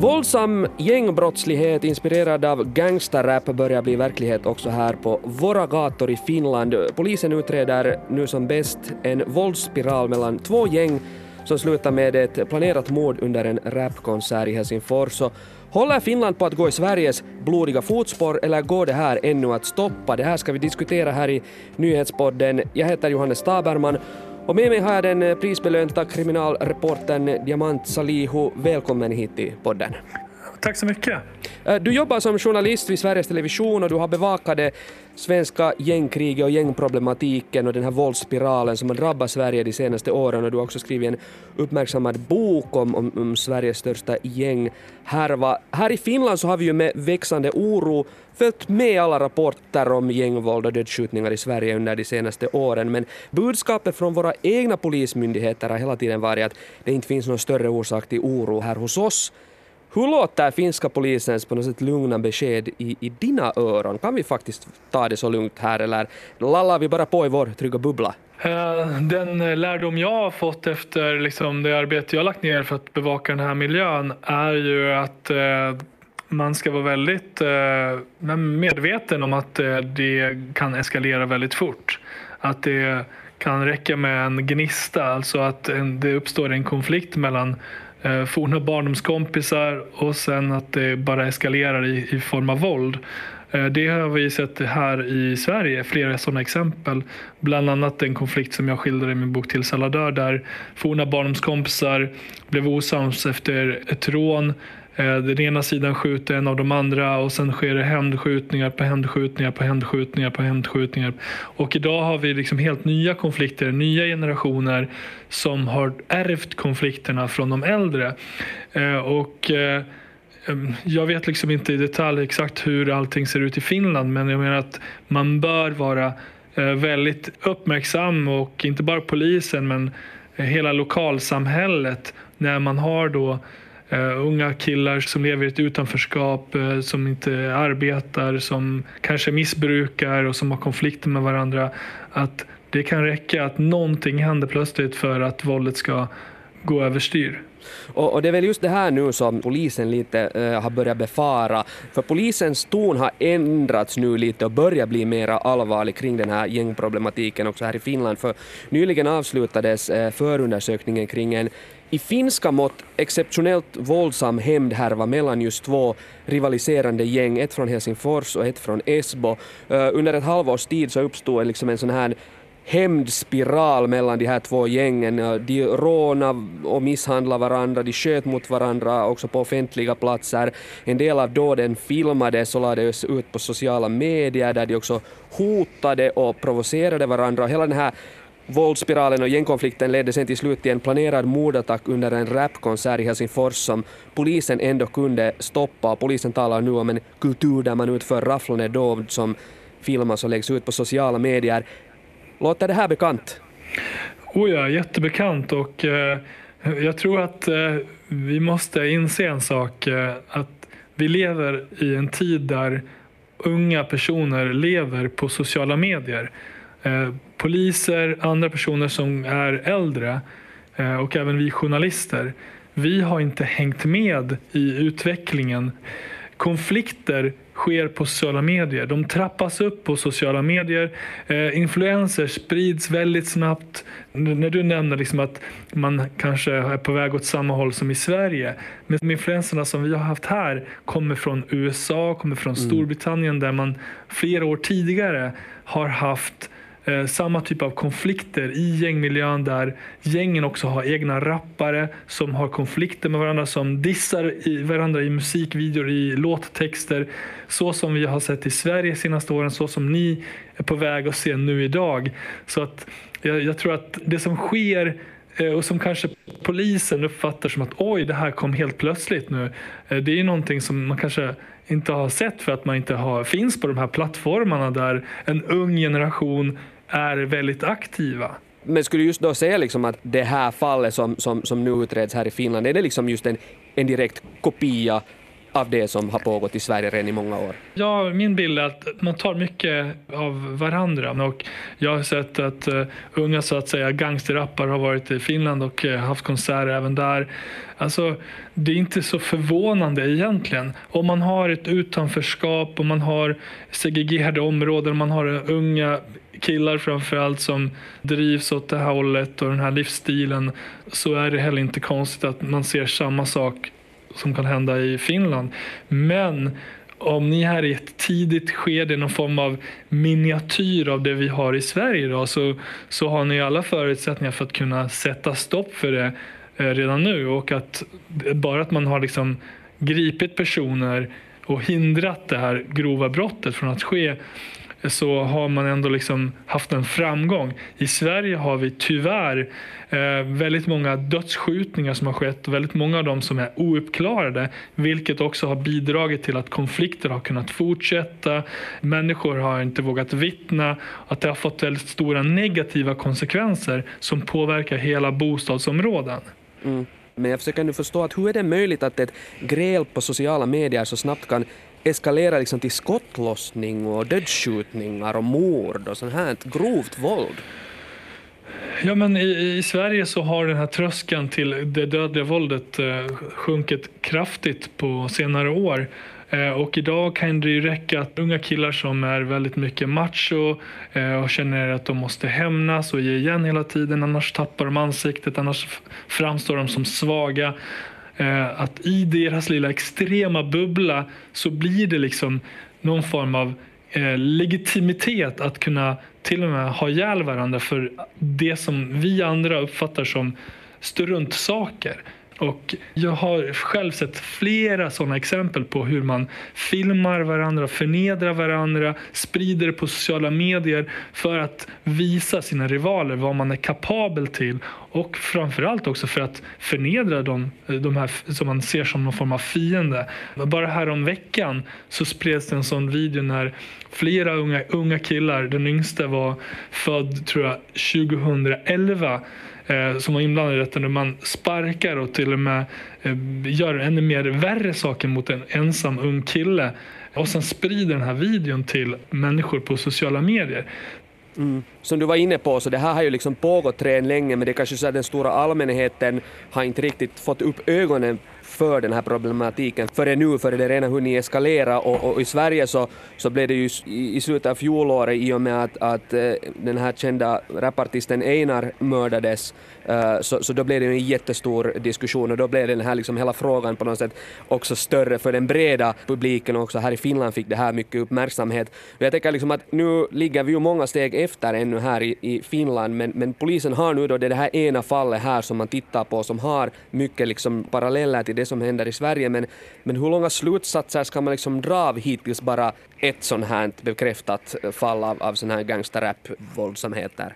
Våldsam gängbrottslighet inspirerad av gangsterrap börjar bli verklighet också här på våra gator i Finland. Polisen utreder nu som bäst en våldsspiral mellan två gäng som slutar med ett planerat mord under en rapkonsert i Helsingfors. Så håller Finland på att gå i Sveriges blodiga fotspår eller går det här ännu att stoppa? Det här ska vi diskutera här i nyhetspodden. Jag heter Johannes Taberman och med mig har jag den eh, prisbelönta kriminalreportern Diamant Salihu. Välkommen hit till podden. Tack så mycket. Eh, du jobbar som journalist vid Sveriges Television och du har bevakat det svenska gängkriget och gängproblematiken och den här våldsspiralen som har drabbat Sverige de senaste åren och du har också skrivit en uppmärksammad bok om, om, om Sveriges största gänghärva. Här i Finland så har vi ju med växande oro följt med alla rapporter om gängvåld och dödsskjutningar i Sverige under de senaste åren men budskapet från våra egna polismyndigheter har hela tiden varit att det inte finns någon större orsak till oro här hos oss hur låter finska polisens på något sätt lugna besked i, i dina öron? Kan vi faktiskt ta det så lugnt här eller lallar vi bara på i vår trygga bubbla? Eh, den lärdom jag har fått efter liksom det arbete jag lagt ner för att bevaka den här miljön är ju att eh, man ska vara väldigt eh, medveten om att det kan eskalera väldigt fort. Att det kan räcka med en gnista, alltså att det uppstår en konflikt mellan eh, forna barndomskompisar och sen att det bara eskalerar i, i form av våld. Eh, det har vi sett här i Sverige, flera sådana exempel. Bland annat en konflikt som jag skildrar i min bok Till alla dör där forna barndomskompisar blev osams efter ett rån Eh, den ena sidan skjuter en av de andra och sen sker det hämndskjutningar på hämndskjutningar på hämndskjutningar på hämndskjutningar. Och idag har vi liksom helt nya konflikter, nya generationer som har ärvt konflikterna från de äldre. Eh, och eh, jag vet liksom inte i detalj exakt hur allting ser ut i Finland men jag menar att man bör vara väldigt uppmärksam och inte bara polisen men hela lokalsamhället när man har då Uh, unga killar som lever i ett utanförskap, uh, som inte arbetar, som kanske missbrukar och som har konflikter med varandra. Att det kan räcka att någonting händer plötsligt för att våldet ska gå överstyr. Och, och, det är väl just det här nu som polisen lite uh, har börjat befara. För polisens ton har ändrats nu lite och börjar bli mer allvarlig kring den här gängproblematiken också här i Finland. För nyligen avslutades uh, förundersökningen kring en i finska mått exceptionellt våldsam hämndhärva mellan just två rivaliserande gäng, ett från Helsingfors och ett från Esbo. Eh, under ett halvårs tid så uppstod liksom en sån här hämndspiral mellan de här två gängen. Eh, de rånade och misshandlade varandra, de sköt mot varandra också på offentliga platser. En del av dåden filmades och lades ut på sociala medier där de också hotade och provocerade varandra. Och hela den här Våldsspiralen och gängkonflikten ledde sen till slut till en planerad mordattack under en rapkonsert i Helsingfors som polisen ändå kunde stoppa. Polisen talar nu om en kultur där man utför rafflande dåd som filmas och läggs ut på sociala medier. Låter det här bekant? Oh ja, jättebekant och eh, jag tror att eh, vi måste inse en sak. Eh, att vi lever i en tid där unga personer lever på sociala medier. Eh, Poliser, andra personer som är äldre eh, och även vi journalister, vi har inte hängt med i utvecklingen. Konflikter sker på sociala medier. De trappas upp på sociala medier. Eh, influencers sprids väldigt snabbt. När du nämner liksom att man kanske är på väg åt samma håll som i Sverige. Men de influenserna som vi har haft här kommer från USA, kommer från mm. Storbritannien där man flera år tidigare har haft Eh, samma typ av konflikter i gängmiljön där gängen också har egna rappare som har konflikter med varandra, som dissar i varandra i musikvideor, i låttexter. Så som vi har sett i Sverige senaste åren, så som ni är på väg att se nu idag. Så att jag, jag tror att det som sker Eh, och som kanske polisen uppfattar som att oj, det här kom helt plötsligt nu. Eh, det är ju någonting som man kanske inte har sett för att man inte har, finns på de här plattformarna där en ung generation är väldigt aktiva. Men skulle du just då säga liksom att det här fallet som, som, som nu utreds här i Finland, är det liksom just en, en direkt kopia av det som har pågått i Sverige redan i många år? Ja, min bild är att man tar mycket av varandra. Och jag har sett att uh, unga så att säga gangsterrappare har varit i Finland och uh, haft konserter även där. Alltså, det är inte så förvånande egentligen. Om man har ett utanförskap, och man har segregerade områden, man har unga killar framförallt som drivs åt det här hållet och den här livsstilen så är det heller inte konstigt att man ser samma sak som kan hända i Finland. Men om ni är i ett tidigt skede, någon form av miniatyr av det vi har i Sverige idag så, så har ni alla förutsättningar för att kunna sätta stopp för det eh, redan nu och att bara att man har liksom gripit personer och hindrat det här grova brottet från att ske så har man ändå liksom haft en framgång. I Sverige har vi tyvärr eh, väldigt många dödsskjutningar som har skett och väldigt många av dem som är ouppklarade vilket också har bidragit till att konflikter har kunnat fortsätta. Människor har inte vågat vittna. Att det har fått väldigt stora negativa konsekvenser som påverkar hela bostadsområden. Mm. Men jag försöker nu förstå att hur är det möjligt att ett gräl på sociala medier så snabbt kan eskalera liksom till skottlossning och dödsskjutningar och mord och sånt här grovt våld? Ja, men i, i, Sverige så har den här tröskeln till det dödliga våldet eh, sjunkit kraftigt på senare år. Eh, och idag kan det ju räcka att unga killar som är väldigt mycket macho eh, och känner att de måste hämnas och ge igen hela tiden, annars tappar de ansiktet, annars framstår de som svaga. Eh, att i deras lilla extrema bubbla så blir det liksom någon form av eh, legitimitet att kunna till och med ha ihjäl varandra för det som vi andra uppfattar som struntsaker. Och jag har själv sett flera sådana exempel på hur man filmar varandra, förnedrar varandra, sprider det på sociala medier för att visa sina rivaler vad man är kapabel till och framförallt också för att förnedra dem, eh, de här som man ser som någon form av fiende. Bara häromveckan veckan så spreds det en sån video när flera unga, unga killar, den yngsta var född tror jag 2011 eh, som var inblandad i detta. När man sparkar och till och med eh, gör ännu mer värre saker mot en ensam ung kille och sen sprider den här videon till människor på sociala medier. Mm. Som du var inne på, så det här har ju liksom pågått redan länge men det är kanske så att den stora allmänheten har inte riktigt fått upp ögonen för den här problematiken före nu, före det redan hunnit eskalera och, och, i Sverige så, så blev det ju i, i slutet av fjolåret i och med att, att eh, den här kända rapartisten Einar mördades eh, så, så då blev det ju en jättestor diskussion och då blev den här liksom hela frågan på något sätt också större för den breda publiken och också här i Finland fick det här mycket uppmärksamhet. Och jag tänker liksom att nu ligger vi ju många steg efter ännu här i, i Finland men, men polisen har nu då det här ena fallet här som man tittar på som har mycket liksom paralleller till det som händer i Sverige, men, men hur långa slutsatser ska man liksom dra av hittills bara ett sånt här bekräftat fall av, av sån här gangsterrap-våldsamheter?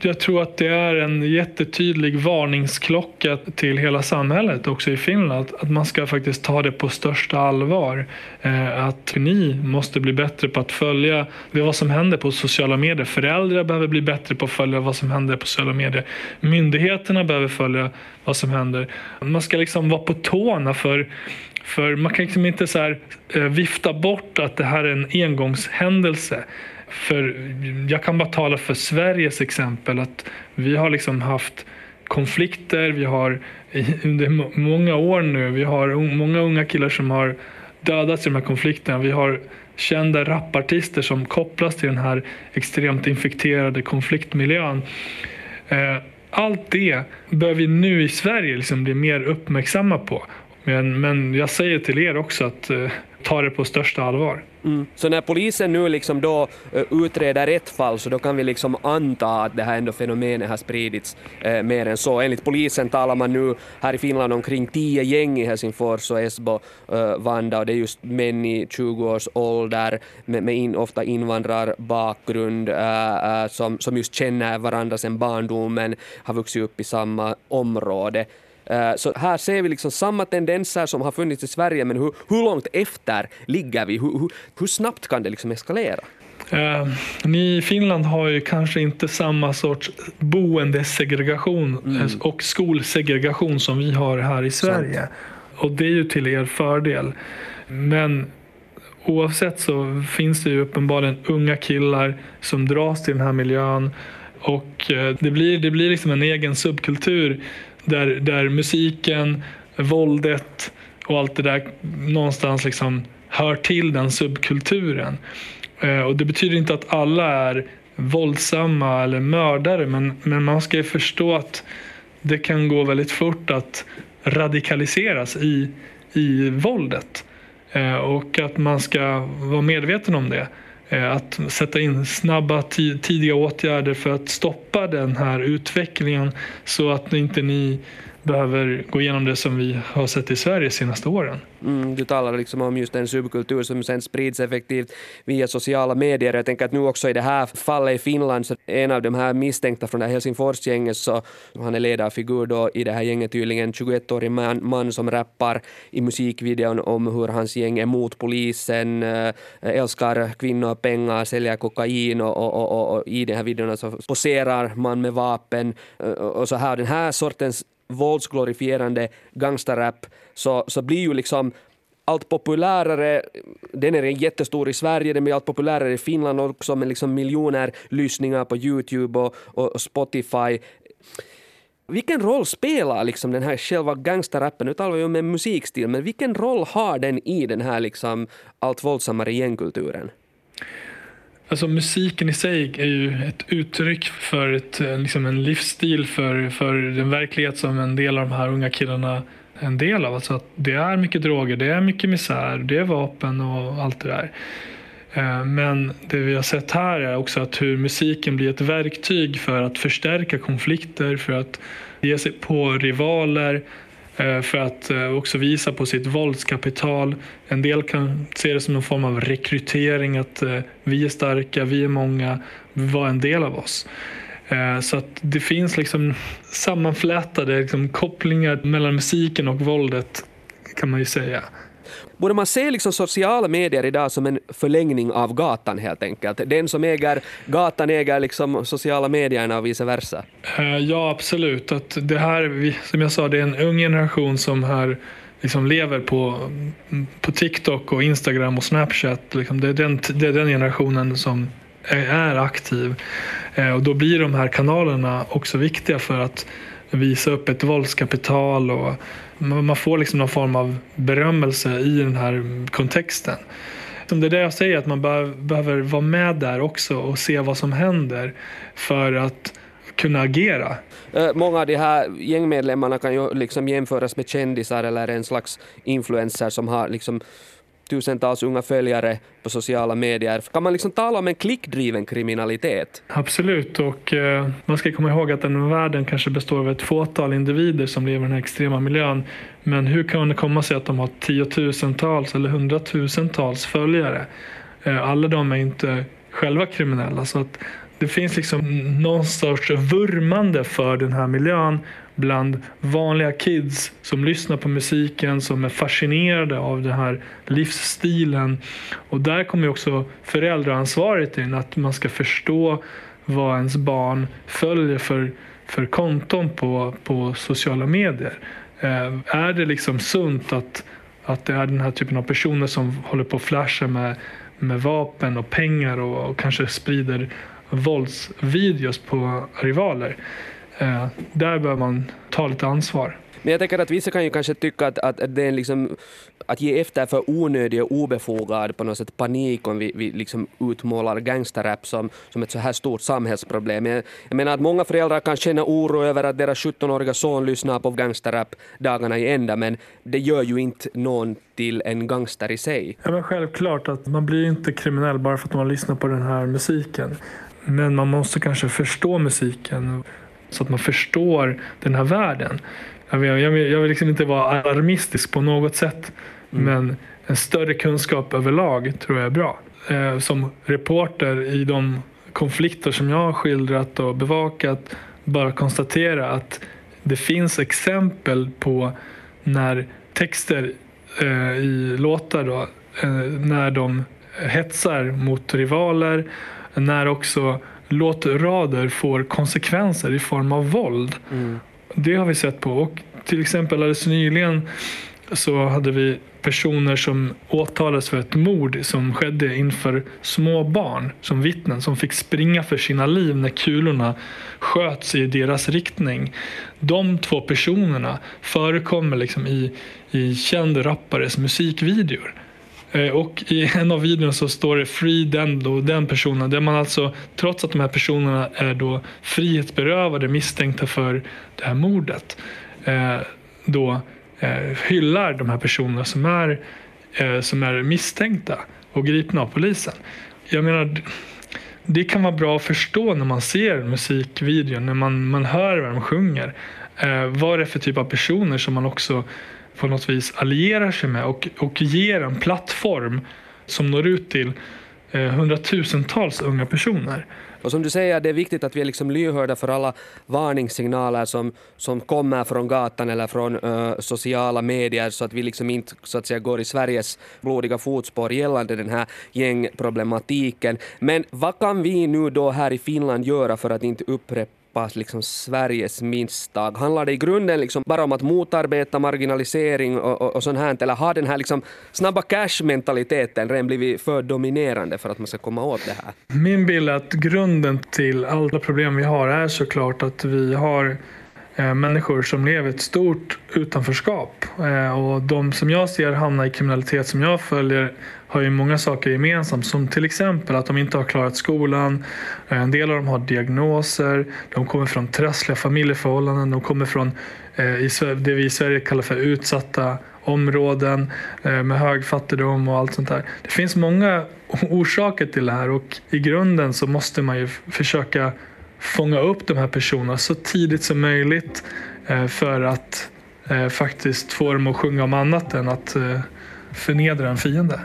Jag tror att det är en jättetydlig varningsklocka till hela samhället, också i Finland, att man ska faktiskt ta det på största allvar. Eh, att ni måste bli bättre på att följa vad som händer på sociala medier. Föräldrar behöver bli bättre på att följa vad som händer på sociala medier. Myndigheterna behöver följa vad som händer. Man ska liksom vara på tå tårna för för man kan liksom inte så här, eh, vifta bort att det här är en engångshändelse. För jag kan bara tala för Sveriges exempel att vi har liksom haft konflikter, vi har under många år nu, vi har många unga killar som har dödats i de här konflikterna. Vi har kända rapartister som kopplas till den här extremt infekterade konfliktmiljön. Eh, allt det bör vi nu i Sverige liksom bli mer uppmärksamma på. Men, men jag säger till er också att eh, tar det på största allvar. Mm. Så när polisen nu liksom då eh, utreder ett fall så då kan vi liksom anta att det här ändå fenomenet har spridits eh, mer än så. Enligt polisen talar man nu här i Finland omkring tio gäng i Helsingfors och Esbo, eh, Vanda och det är just män i 20 års ålder med, med in, ofta invandrarbakgrund eh, eh, som, som just känner varandra sedan barndomen, har vuxit upp i samma område. Eh, så här ser vi liksom samma tendenser som har funnits i Sverige, men hur, hur långt efter ligger vi? Hur, hur, hur snabbt kan det liksom eskalera? Uh, ni i Finland har ju kanske inte samma sorts boendesegregation mm. och skolsegregation som vi har här i Sverige. Sant. Och det är ju till er fördel. Men oavsett så finns det ju uppenbarligen unga killar som dras till den här miljön och eh, det blir, det blir liksom en egen subkultur där, där musiken, våldet och allt det där någonstans liksom hör till den subkulturen. Eh, och det betyder inte att alla är våldsamma eller mördare men, men man ska ju förstå att det kan gå väldigt fort att radikaliseras i, i våldet. Eh, och att man ska vara medveten om det. Eh, att sätta in snabba tidiga åtgärder för att stoppa den här utvecklingen så att inte ni behöver gå igenom det som vi har sett i Sverige de senaste åren. Mm, du talar liksom om just en subkultur som sen sprids effektivt via sociala medier. Jag tänker att nu också i det här fallet i Finland, så en av de här misstänkta från det här Helsingforsgänget, så han är ledarfigur då i det här gänget tydligen, 21-årig man, man som rappar i musikvideon om hur hans gäng är mot polisen, eh, älskar kvinnor, pengar, säljer kokain och, och, och, och i den här videon så poserar man med vapen eh, och så här. Den här sortens våldsglorifierande gangsterrap så, så blir ju liksom allt populärare. Den är jättestor i Sverige, den blir allt populärare i Finland också med liksom miljoner lyssningar på Youtube och, och Spotify. Vilken roll spelar liksom den här själva gangsterrappen, nu talar vi om en musikstil, men vilken roll har den i den här liksom allt våldsammare gängkulturen? Alltså musiken i sig är ju ett uttryck för ett, eh, liksom en livsstil för, för den verklighet som en del av de här unga killarna är en del av. Alltså att det är mycket droger, det är mycket misär, det är vapen och allt det där. Eh, men det vi har sett här är också att hur musiken blir ett verktyg för att förstärka konflikter, för att ge sig på rivaler, Eh, för att eh, också visa på sitt våldskapital. En del kan se det som en form av rekrytering, att eh, vi är starka, vi är många, var en del av oss. Så att det finns liksom sammanflätade liksom kopplingar mellan musiken och våldet kan man ju säga. Borde man se liksom sociala medier idag som en förlängning av gatan helt enkelt? Den som äger gatan äger liksom sociala medierna och vice versa? Eh, ja, absolut. Att det här, som jag sa, det är en ung generation som här liksom lever på, på TikTok och Instagram och Snapchat. Liksom det, är den, det är den generationen som är aktiv. Eh, och då blir de här kanalerna också viktiga för att visa upp ett våldskapital och man får liksom någon form av berömmelse i den här kontexten. Det är det jag säger, att man behöver vara med där också och se vad som händer för att kunna agera. Eh, många av de här gängmedlemmarna kan ju liksom jämföras med kändisar eller en slags influencer som har liksom tusentals unga följare på sociala medier. Kan man liksom tala om en klickdriven kriminalitet? Absolut, och eh, man ska komma ihåg att den världen kanske består av ett fåtal individer som lever i den här extrema miljön. Men hur kan det komma sig att de har tiotusentals eller hundratusentals följare? Eh, alla de är inte själva kriminella. Så att det finns liksom någon sorts vurmande för den här miljön bland vanliga kids som lyssnar på musiken, som är fascinerade av den här livsstilen. Och där kommer också föräldraansvaret in, att man ska förstå vad ens barn följer för, för konton på, på sociala medier. Eh, är det liksom sunt att, att det är den här typen av personer som håller på och flashar med, med vapen och pengar och, och kanske sprider våldsvideos på rivaler? Eh, där bör man ta lite ansvar. Men jag tänker att vissa kan ju kanske tycka att, att, att det är liksom att ge efter för onödig och obefogad på något sätt panik om vi, vi liksom utmålar gangsterrap som, som ett så här stort samhällsproblem. Jag, jag menar att många föräldrar kan känna oro över att deras 17-åriga son lyssnar på gangsterrap dagarna i ända, men det gör ju inte någon till en gangster i sig. Ja, men självklart att man blir inte kriminell bara för att man lyssnar på den här musiken. Men man måste kanske förstå musiken så att man förstår den här världen. Jag vill, jag vill, jag vill liksom inte vara alarmistisk på något sätt, mm. men en större kunskap överlag tror jag är bra. Eh, som reporter i de konflikter som jag har skildrat och bevakat, bara konstatera att det finns exempel på när texter eh, i låtar då, eh, när de hetsar mot rivaler, när också låtrader får konsekvenser i form av våld. Mm. Det har vi sett på. Och till exempel alldeles nyligen så hade vi personer som åtalades för ett mord som skedde inför små barn som vittnen som fick springa för sina liv när kulorna sköts i deras riktning. De två personerna förekommer liksom i, i känd rappares musikvideor. Eh, och i en av videorna så står det Free den, då, den personen. Där man alltså, trots att de här personerna är då frihetsberövade misstänkta för det här mordet, eh, då eh, hyllar de här personerna som är, eh, som är misstänkta och gripna av polisen. Jag menar, det kan vara bra att förstå när man ser musikvideon, när man, man hör vad de sjunger. Eh, vad det är för typ av personer som man också på något vis allierar sig med och, och ger en plattform som når ut till eh, hundratusentals unga personer. Och som du säger, det är viktigt att vi är liksom lyhörda för alla varningssignaler som, som kommer från gatan eller från uh, sociala medier så att vi liksom inte så att säga, går i Sveriges blodiga fotspår gällande den här gängproblematiken. Men vad kan vi nu då här i Finland göra för att inte upprepa knappast liksom Sveriges misstag? Handlar det i grunden liksom bara om att motarbeta marginalisering och, och, och sånt här, eller har den här liksom snabba cash-mentaliteten redan blivit för dominerande för att man ska komma åt det här? Min bild är att grunden till alla problem vi har är såklart att vi har Eh, människor som lever ett stort utanförskap. Eh, och de som jag ser hamna i kriminalitet som jag följer har ju många saker gemensamt som till exempel att de inte har klarat skolan. Eh, en del av dem har diagnoser. De kommer från trassliga familjeförhållanden. De kommer från det vi i Sverige kallar för utsatta områden med hög fattigdom och allt sånt där. Det finns många orsaker till det här och i grunden så måste man ju försöka fånga upp de här personerna så tidigt som möjligt eh, för att eh, faktiskt få dem att sjunga om annat än att eh, förnedra en fiende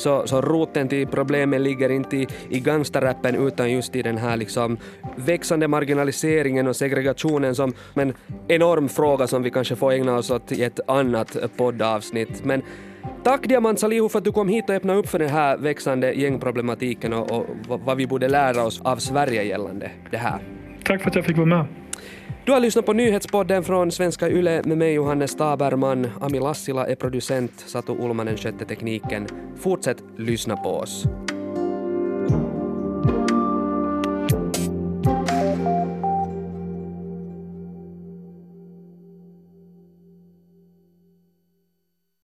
så, så roten till problemen ligger inte i, i gangsterrappen utan just i den här liksom växande marginaliseringen och segregationen som en enorm fråga som vi kanske får ägna oss åt i ett annat poddavsnitt. Men Tack Diamant Salihu för att du kom hit och öppnade upp för den här växande gängproblematiken och, och vad vi borde lära oss av Sverige gällande det här. Tack för att jag fick vara med. Du har lyssnat på nyhetspodden från Svenska Yle med mig Johannes Taberman. Ami Lassila är producent, Satu Ulmanen skötte tekniken. Fortsätt lyssna på oss.